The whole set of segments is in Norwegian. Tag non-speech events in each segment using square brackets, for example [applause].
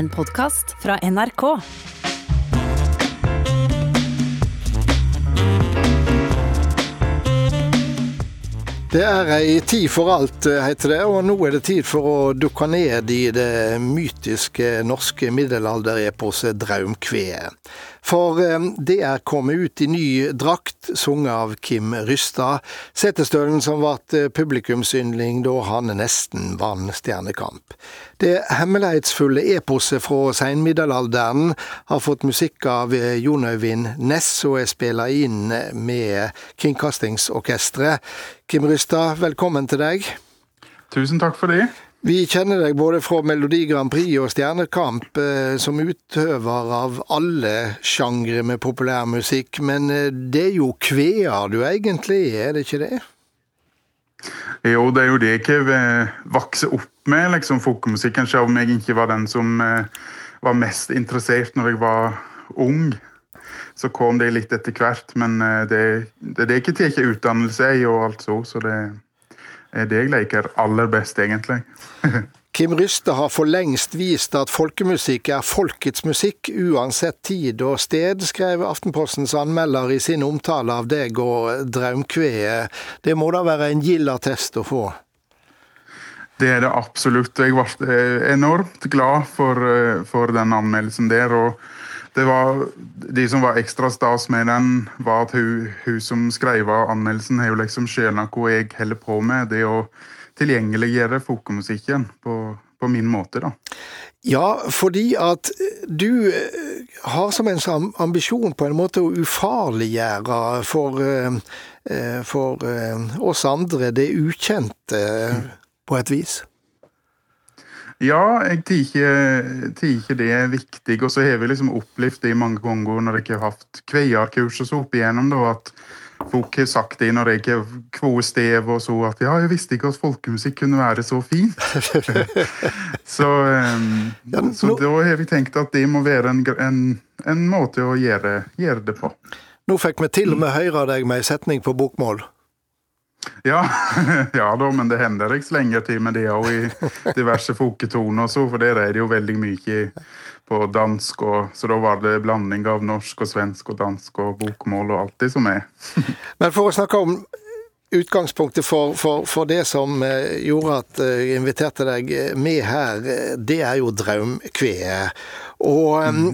En podkast fra NRK. Det er ei tid for alt, heter det, og nå er det tid for å dukke ned i det mytiske norske middelaldereposet Draumkveet. For eh, det er kommet ut i ny drakt, sunget av Kim Rystad, Setesdølen som ble publikumsyndling da han nesten vant Stjernekamp. Det hemmelighetsfulle eposet fra seinmiddelalderen har fått musikk av Jon Øyvind Næss og er spilla inn med Kringkastingsorkesteret. Kim Rystad, velkommen til deg. Tusen takk for det. Vi kjenner deg både fra Melodi Grand Prix og Stjernekamp eh, som utøver av alle sjangre med populærmusikk, men eh, det er jo kveer du egentlig er, det ikke det? Jo, det er jo det jeg vokser vokste opp med, liksom folkemusikken, selv om jeg ikke var den som eh, var mest interessert når jeg var ung. Så kom det litt etter hvert, men eh, det, det, er ikke tatt utdannelse i og alt så, så det det jeg liker aller best, egentlig. [laughs] Kim Ryste har for lengst vist at folkemusikk er folkets musikk, uansett tid og sted, skrev Aftenpostens anmelder i sin omtale av deg og Draumkveet. Det må da være en gild attest å få? Det er det absolutt. Jeg ble enormt glad for, eh, for den anmeldelsen der. og det var, De som var ekstra stas med den, var at hun, hun som skrev av anmeldelsen, har jo liksom skjønna hva jeg holder på med. Det å tilgjengeliggjøre folkemusikken på, på min måte, da. Ja, fordi at du eh, har som en sånn ambisjon på en måte å ufarliggjøre for, eh, eh, for oss andre det ukjente på et vis. Ja, jeg tenker det er viktig. Og så har vi liksom opplevd det i mange ganger når jeg har hatt kveierkurs og så opp igjennom, da, at folk har sagt det når jeg har kvoe stev og så at ja, jeg visste ikke at folkemusikk kunne være så fint. [laughs] så, um, ja, nå... så da har vi tenkt at det må være en, en, en måte å gjøre, gjøre, det på. Nå fikk vi til og med høre deg med ei setning på bokmål. Ja, [laughs] ja da, men det hender jeg slenger til med det òg i diverse folketoner og så, for der er det jo veldig mye på dansk, og, så da var det blanding av norsk og svensk og dansk og bokmål og alt det som er. [laughs] Men for å snakke om utgangspunktet for, for, for, det som eh, gjorde at eh, jeg inviterte deg med her, eh, det er jo Draumkveet. Og mm.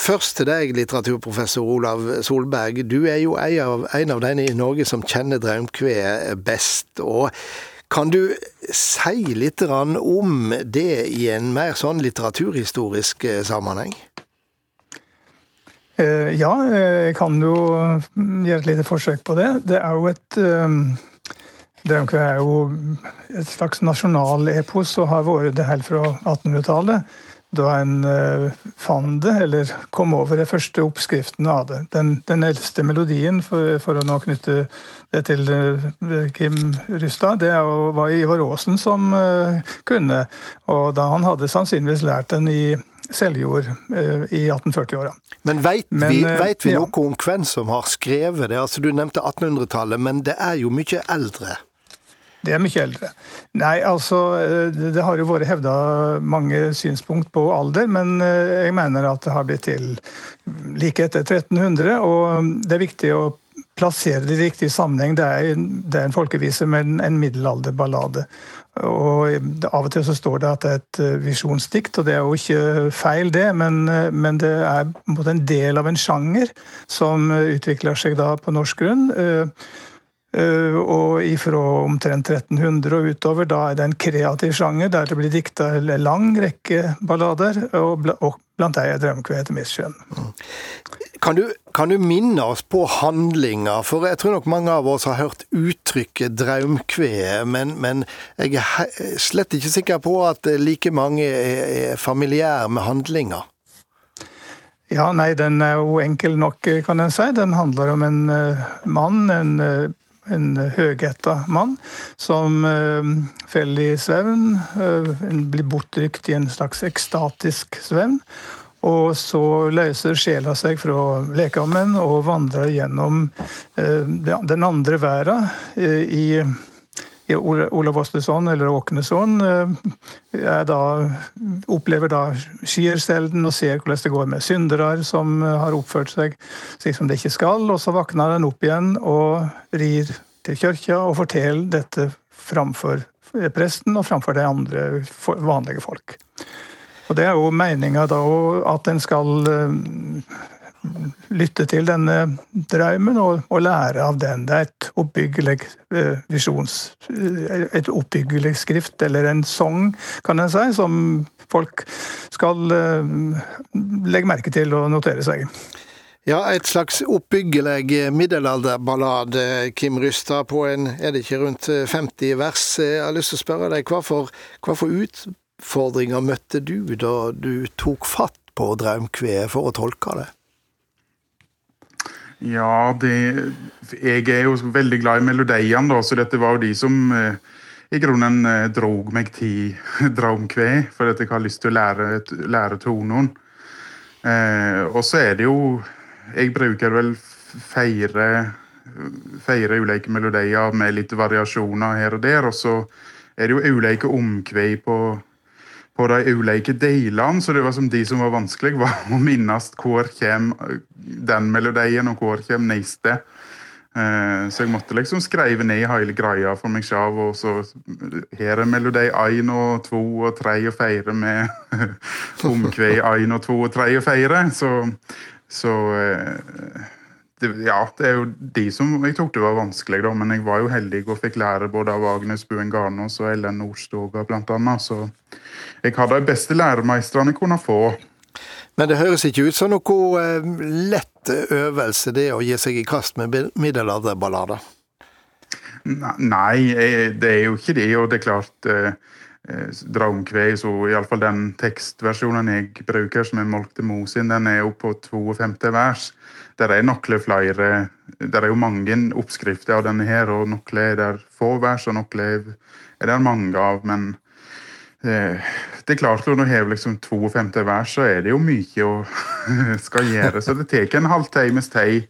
først til deg, litteraturprofessor Olav Solberg. Du er jo en av, en av denne i Norge som kjenner Draumkveet best. og kan du si litt om det i en mer sånn litteraturhistorisk sammenheng? Eh, ja, jeg kan jo gjøre et lite forsøk på det. Det er jo et Draumkvedet er jo et slags nasjonalepos og har vært det helt fra 1800-tallet. Da en fant det, eller kom over de første oppskriftene av det. Den, den eldste melodien, for, for, å nå knytte det til Kim Rystad, det var Ivar Aasen som kunne. Og da han hadde sannsynligvis lært den i Seljord eh, i 1840-åra. Men veit vi, eh, vet vi noe om hvem som har skrevet det? Altså Du nevnte 1800-tallet, men det er jo mye eldre? Det er mye eldre. Nei, altså eh, Det har jo vært hevda mange synspunkt på alder, men jeg mener at det har blitt til like etter 1300. Og det er viktig å plassere det i riktig sammenheng. Det er, det er en folkevise med en, en middelalderballade. Og Av og til så står det at det er et eh, visjonsdikt, og det er jo ikke feil, det. Men, eh, men det er en del av en sjanger som utvikler seg da på norsk grunn. Eh, og ifra omtrent 1300 og utover, da er det en kreativ sjanger der det blir dikta en lang rekke ballader, og blant dem er 'Drømkvedet' etter misskjønn'. Kan du, kan du, minne oss på handlinga? For jeg tror nok mange av oss har hørt uttrykket 'draumkveet', men, men jeg er slett ikke sikker på at like mange er familiære med handlinga. Ja, nei, den er jo enkel nok, kan en si. Den handler om en uh, mann, en, uh, en høgetta mann, som uh, faller i svevn. blir bortrykt i en slags ekstatisk svevn. Og så løser sjela seg fra lekammen og vandrer gjennom eh, den andre verden eh, i, Olav Osteson eller Åknesson, da, opplever da skierselden og ser hvordan det går med syndere som har oppført seg slik som det ikke skal. Og så våkner han opp igjen og rir til kirka og forteller dette framfor presten og framfor de andre vanlige folk. Og Det er jo meninga da at en skal lytte til denne drømmen og, og, lære av den. Det er et oppbyggelig eh, visjons... Eh, et oppbyggelig skrift, eller en sang, kan en si, som folk skal eh, legge merke til og notere seg. Ja, et slags oppbyggelig middelalderballad, Kim Rystad, på en, er det ikke rundt 50 vers? Jeg har lyst til å spørre deg, hva for, for utfordringer møtte du da du tok fatt på Draumkveet for å tolke det? Ja, det, jeg er jo veldig glad i melodiene, da, så dette var jo de som eh, i grunnen eh, drog meg til [laughs] Draumkveet, for at jeg har lyst til å lære, lære tonen. Eh, og så er det jo Jeg bruker vel fire, feire ulike melodier med litt variasjoner her og der, og så er det jo ulike omkvei på på de ulike delene, så det var som de som var vanskelig, var å minnes hvor kom den melodien, og hvor kom neste. Eh, så jeg måtte liksom skrive ned hele greia for meg selv. Og så her er melodi én og to og tre og fire med [laughs] omkved én og to og tre og fire. Så, så eh, det, ja, det er jo de som jeg tok det var vanskelig, da, men jeg var jo heldig og fikk lære både av Agnes Buen Garnås og Ellen Nordstoga blant annet. Så jeg har de beste læremeistrene kunne få. Men det høres ikke ut som noe eh, lett øvelse, det å gi seg i kast med middelalderballader? Nei, det er jo ikke det. Og det er klart eh, eh Draumkve, så iallfall den tekstversjonen jeg bruker, som er Molkte Mosin, den er jo på 52 vers. Der er noen flere Der er jo mange oppskrifter av denne her, og noen er der få vers, og noen er der mange av. men Eh, det er klart Når du har liksom 52 vers, så er det jo mye å [laughs] skal gjøre. Så det tar en halv times tid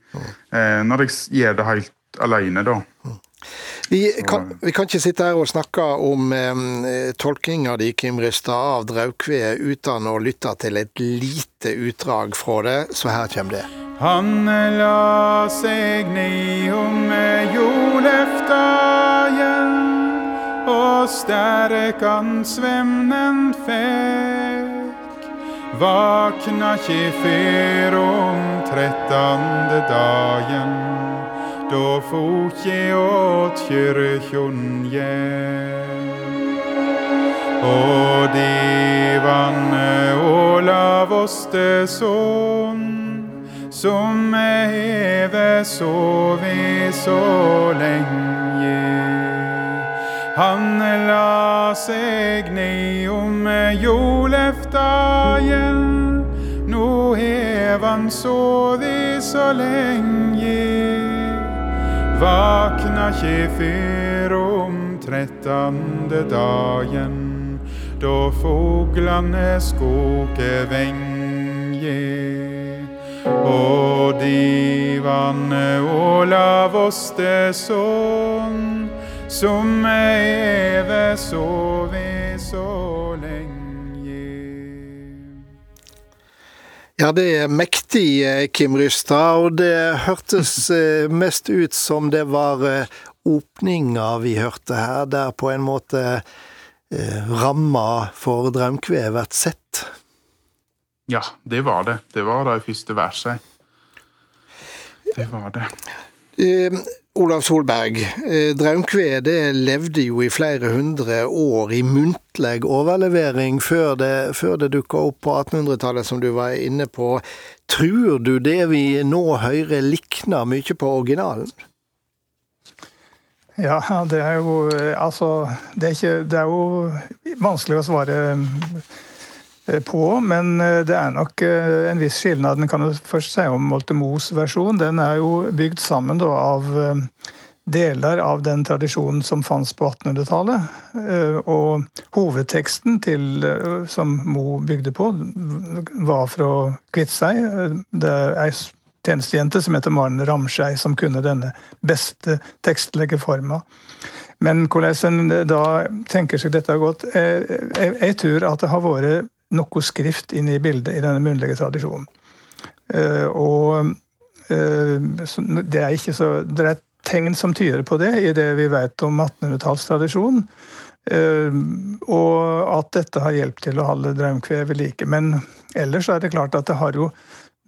eh, når jeg gjør det helt alene, da. Vi kan, vi kan, ikke sitte her og snakke om eh, tolkinga di, Kim Rystad, av Draukve uten å lytte til et lite utdrag fra det, så her kommer det. Han la seg ned om jordløftajen og stärkan svämnen fäk Vakna om trettande dagen. Da fot je åt kyrkjon Og divane Olav Osteson Som heve sove så lenge han la seg ned om jordløftagen. Nå hev han sovet så lenge. Vakna ikke før om trettande dagen, da fuglane skoke venge. Og divane Olav Osteson som eve sove så lenge. Ja, det er mektig, eh, Kim Rystad, og det hørtes [laughs] eh, mest ut som det var eh, åpninga vi hørte her, der på en måte ramma for Draumkve blir sett. Ja, det var det. Det var det første verset. Det var det. Olav Solberg, draumkvedet levde jo i flere hundre år i muntlig overlevering før det, før det dukka opp på 1800-tallet, som du var inne på. Tror du det vi nå hører likner mye på originalen? Ja, det er jo Altså, det er, ikke, det er jo vanskelig å svare Eh, på, men eh, det er nok eh, en viss skilnad. Den kan du først si om Moltemos versjon. Den er jo bygd sammen da, av deler av den tradisjonen som fantes på 1800-tallet. Og hovedteksten til, som Mo bygde på, var fra Kviteseid. Det er ei tjenestejente som heter Maren Ramskei, som kunne denne beste tekstlige forma. Men hvordan en da tenker seg dette gått jeg, jeg, jeg, tror at det har vært noe skrift inn i bildet i denne munnlige tradisjonen. Uh, og uh, det er så Det er tegn som tyder på det i det vi vet om 1800-tallstradisjonen. Uh, og at dette har hjulpet til å holde draumkveet ved like. Men ellers er det klart at det har jo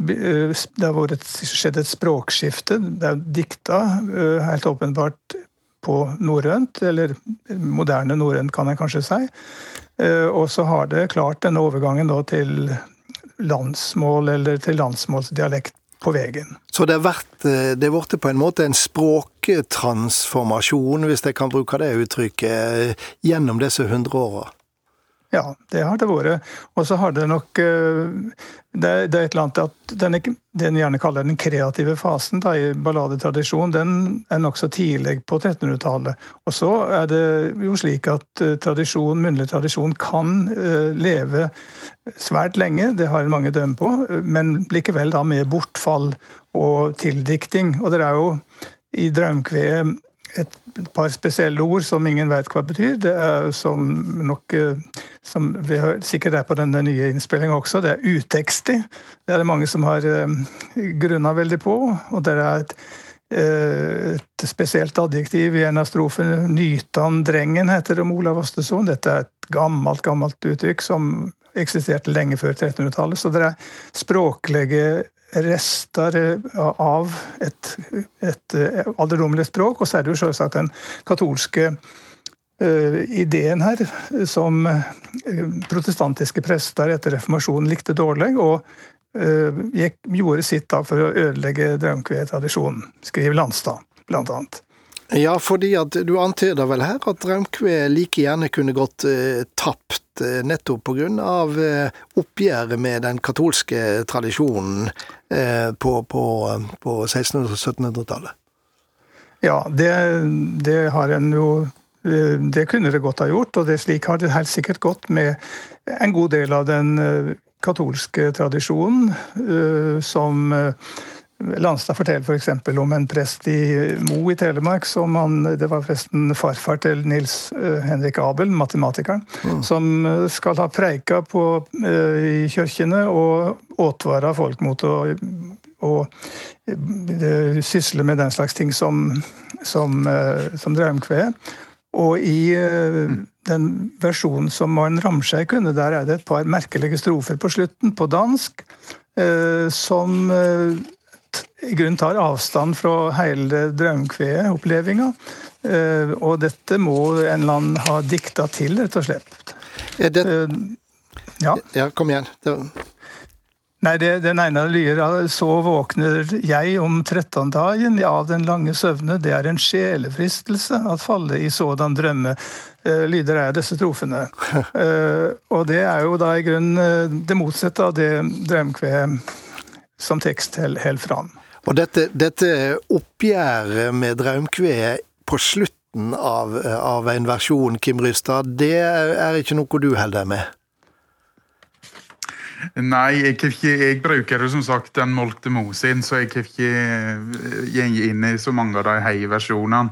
det har vært, skjedd et språkskifte. Det er dikta helt åpenbart på norrønt, eller moderne norrønt kan en kanskje si. Eh, og så har det klart denne overgangen til landsmål eller til landsmålsdialekt på veien. Så det har eh, er på en måte en språktransformasjon, hvis jeg kan bruke det uttrykket, eh, gjennom disse hundre åra? Ja, det har det vært. Og så har det nok eh, Det, det er et eller annet at den, en gjerne kaller den kreative fasen da, i balladetradisjon, den er nokså tidlig på 1300-tallet. Og så er det jo slik at eh, tradisjon, munnlig tradisjon kan uh, leve svært lenge, det har mange dømme på, men likevel da med bortfall og tildikting. Og det er jo i Draumkveet et par spesielle ord som ingen vet hva det betyr. Det er som nok som vi har, sikkert er på denne nye innspillinga også, det er utekstig. Det er det mange som har uh, grunna veldig på. Og det er et, uh, et spesielt adjektiv i en av strofene. 'Nytan drengen' heter det om Olav Osteson. Dette er et gammelt, gammelt uttrykk som eksisterte lenge før 1300-tallet. Så det er språklige rester av et, et alderdommelig språk. Og så er det jo selvsagt den katolske uh, ideen her, som protestantiske prester etter reformasjonen likte dårlig. og gjorde sitt for å ødelegge drømkvedtradisjonen, skriver Landstad bl.a. Ja, fordi at du antyder vel her at Raumkve like gjerne kunne gått eh, tapt eh, nettopp pga. Eh, oppgjøret med den katolske tradisjonen eh, på, på, på 1600- og 1700-tallet? Ja, det, det, har en jo eh, Det kunne det godt ha gjort, og det slik har det helt sikkert gått med en god del av den eh, katolske tradisjonen, som Landstad forteller f.eks. For om en prest i Mo i Telemark. som han, Det var forresten farfar til Nils uh, Henrik Abel, matematikeren, mm. som eh, skal ha preika på, uh, i kirkene og advara folk mot å, å sysle med den slags ting som, som, som draumkve. Og i den versjonen som Maren Ramskjær kunne, der er det et par merkelige strofer på slutten, på dansk, som i grunnen tar avstand fra hele Draumkveet-opplevelsen. Eh, og dette må en eller annen ha dikta til, rett og slett. Det... Eh, ja. ja, kom igjen. Det... Nei, det, Den ene lyder så våkner jeg om trettondagen av den lange søvne. Det er en sjelefristelse at falle i sådan drømme. Eh, lyder er disse trofene. [laughs] og det er jo da i grunnen det motsatte av det drømkveet som tekst holder fram. Og dette, dette oppgjøret med Draumkve på slutten av, av, en versjon, Kim Rystad, det er ikke noe du holder med? Nei, jeg, ikke, jeg, bruker jo som sagt den Molte Mosin, så jeg har ikke eh, gått inn i så mange av de hei-versjonene.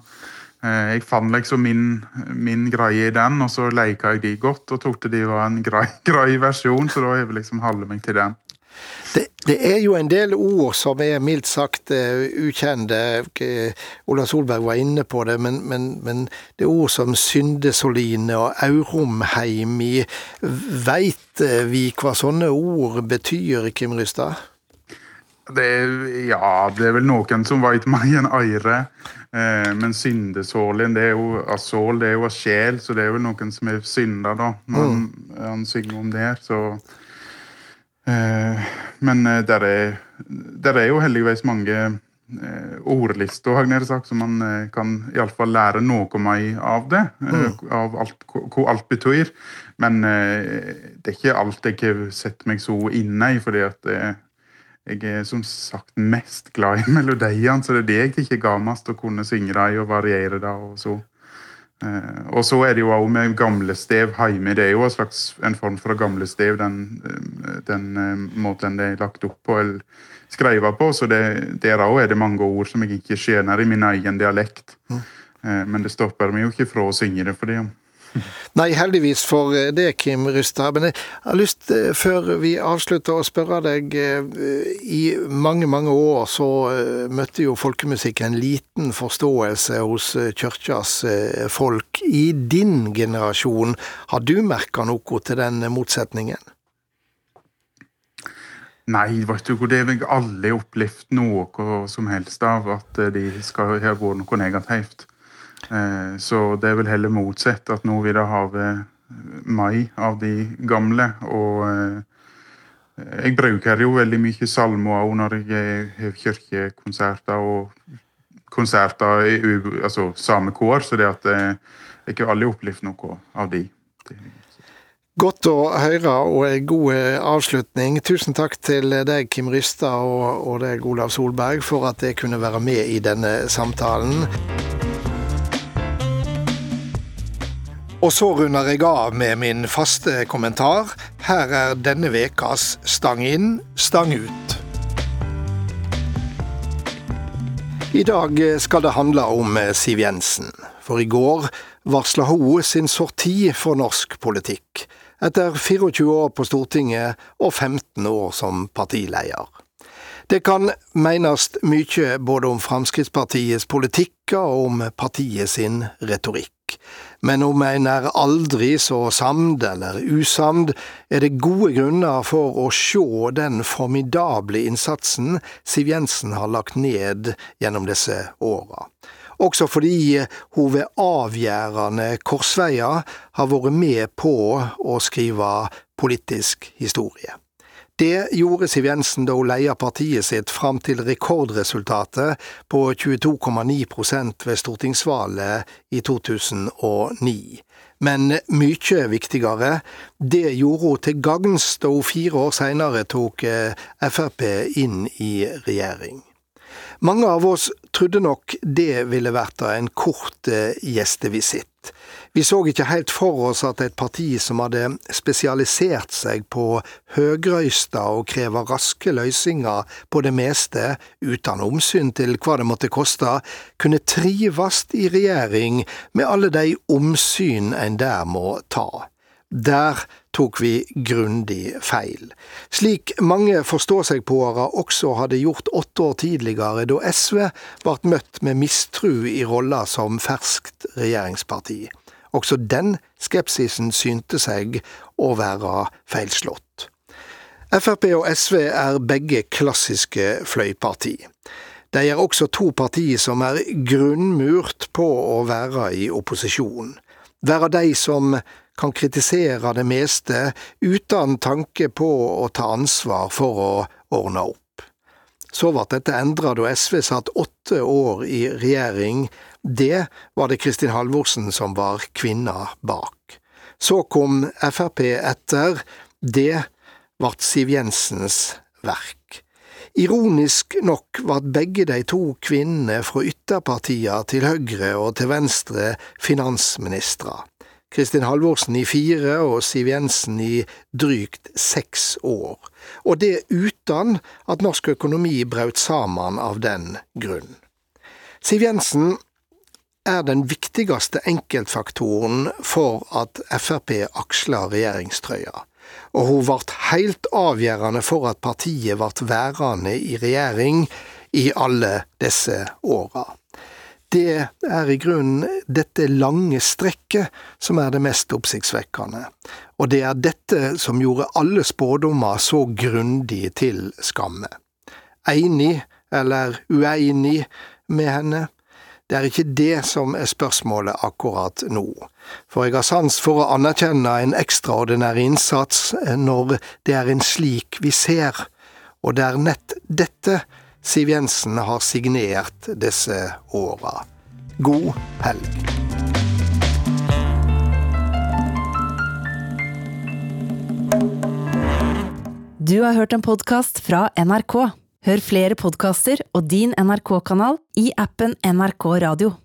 Eh, jeg fant liksom min, min, greie i den, og så leka jeg de godt og tok de var en grei, [laughs] grei versjon, så da har jeg liksom holdt meg til den. Det, det, er jo en del ord som er mildt sagt uh, ukjente. Ola Solberg var inne på det, men, men, men det er ord som syndesoline og auromheimi. Veit uh, vi hva sånne ord betyr, Kim Rystad? Det ja, det er vel noen som veit meg en eire. Eh, men syndesålen, det er jo av sål, det er jo av sjel, så det er vel noen som er synda, da. Når mm. han synger om det. Så men eh, der er, der er jo heldigvis mange eh, ordlister har jeg sagt, så man kan iallfall lære noe av det. Mm. Av alt, hva alt betyr. Men det er ikke alt jeg har sett meg så inne i, fordi at jeg er som sagt mest glad i [laughs] melodiene, så det er det jeg ikke ga mest å kunne synge dem og variere det. og så. Eh, og så er det jo òg med gamlestev hjemme. Det er jo en slags en form for gamlestev, den, eh, den eh, måten det er lagt opp på eller skrevet på. Så det, der òg er det mange ord som jeg ikke skjønner i min egen dialekt. Mm. Eh, men det stopper meg jo ikke fra å synge det for det. Nei, heldigvis for eh, det, Kim Rustad. Men jeg har lyst, eh, før vi avslutter, å spørre deg. I mange, mange år så møtte jo folkemusikken liten forståelse hos kirkas folk. I din generasjon, har du merka noe til den motsetningen? Nei, vet du, det har aldri opplevd noe som helst av at de skal ha noe negativt. Eh, så det er vel heller motsatt, at nå vil det ha mai av de gamle. Og eh, jeg bruker jo veldig mye salmer òg når jeg har kirkekonserter og konserter i altså, samme kår, så det at eh, jeg aldri opplevd noe av de. Godt å høre og en god avslutning. Tusen takk til deg, Kim Rystad, og deg, Olav Solberg, for at jeg kunne være med i denne samtalen. Og så runder jeg av med min faste kommentar. Her er denne vekas Stang inn, stang ut. I dag skal det handle om Siv Jensen. For i går varsla hun sin sorti for norsk politikk. Etter 24 år på Stortinget og 15 år som partileder. Det kan menes mye både om Fremskrittspartiets politikk og om partiet sin retorikk. Men om en er aldri så samd eller usamd, er det gode grunner for å sjå den formidable innsatsen Siv Jensen har lagt ned gjennom disse åra. Også fordi hun ved avgjørende korsveier har vært med på å skrive politisk historie. Det gjorde Siv Jensen da hun leia partiet sitt fram til rekordresultatet på 22,9 ved stortingsvalget i 2009. Men mye viktigere, det gjorde hun til gagns da hun fire år seinere tok eh, Frp inn i regjering. Mange av oss trodde nok det ville vært en kort eh, gjestevisitt. Vi så ikke helt for oss at et parti som hadde spesialisert seg på høgrøysta og krever raske løsninger på det meste, uten omsyn til hva det måtte koste, kunne trives i regjering med alle de omsyn en der må ta. Der tok vi grundig feil. Slik mange forstå-seg-påere også hadde gjort åtte år tidligere, da SV ble møtt med mistru i rolla som ferskt regjeringsparti. Også den skepsisen synte seg å være feilslått. Frp og SV er begge klassiske fløyparti. De er også to partier som er grunnmurt på å være i opposisjon. Være de som kan kritisere det meste uten tanke på å ta ansvar for å ordne opp. Så ble dette endra da SV satt åtte år i regjering det var det Kristin Halvorsen som var kvinna bak. Så kom Frp etter. Det ble Siv Jensens verk. Ironisk nok ble begge de to kvinnene fra ytterpartiene til høyre og til venstre finansministre. Kristin Halvorsen i fire og Siv Jensen i drygt seks år, og det uten at norsk økonomi brøt sammen av den grunn. Siv Jensen er den viktigste enkeltfaktoren for at Frp aksler regjeringstrøya, og hun ble helt avgjørende for at partiet ble værende i regjering i alle disse åra. Det er i grunnen dette lange strekket som er det mest oppsiktsvekkende, og det er dette som gjorde alle spådommer så grundig til skamme. Enig eller uenig med henne, det er ikke det som er spørsmålet akkurat nå, for jeg har sans for å anerkjenne en ekstraordinær innsats når det er en slik vi ser, og det er nett dette Siv Jensen har signert disse åra. God helg. Du har hørt en podkast fra NRK. Hør flere podkaster og din NRK-kanal i appen NRK Radio.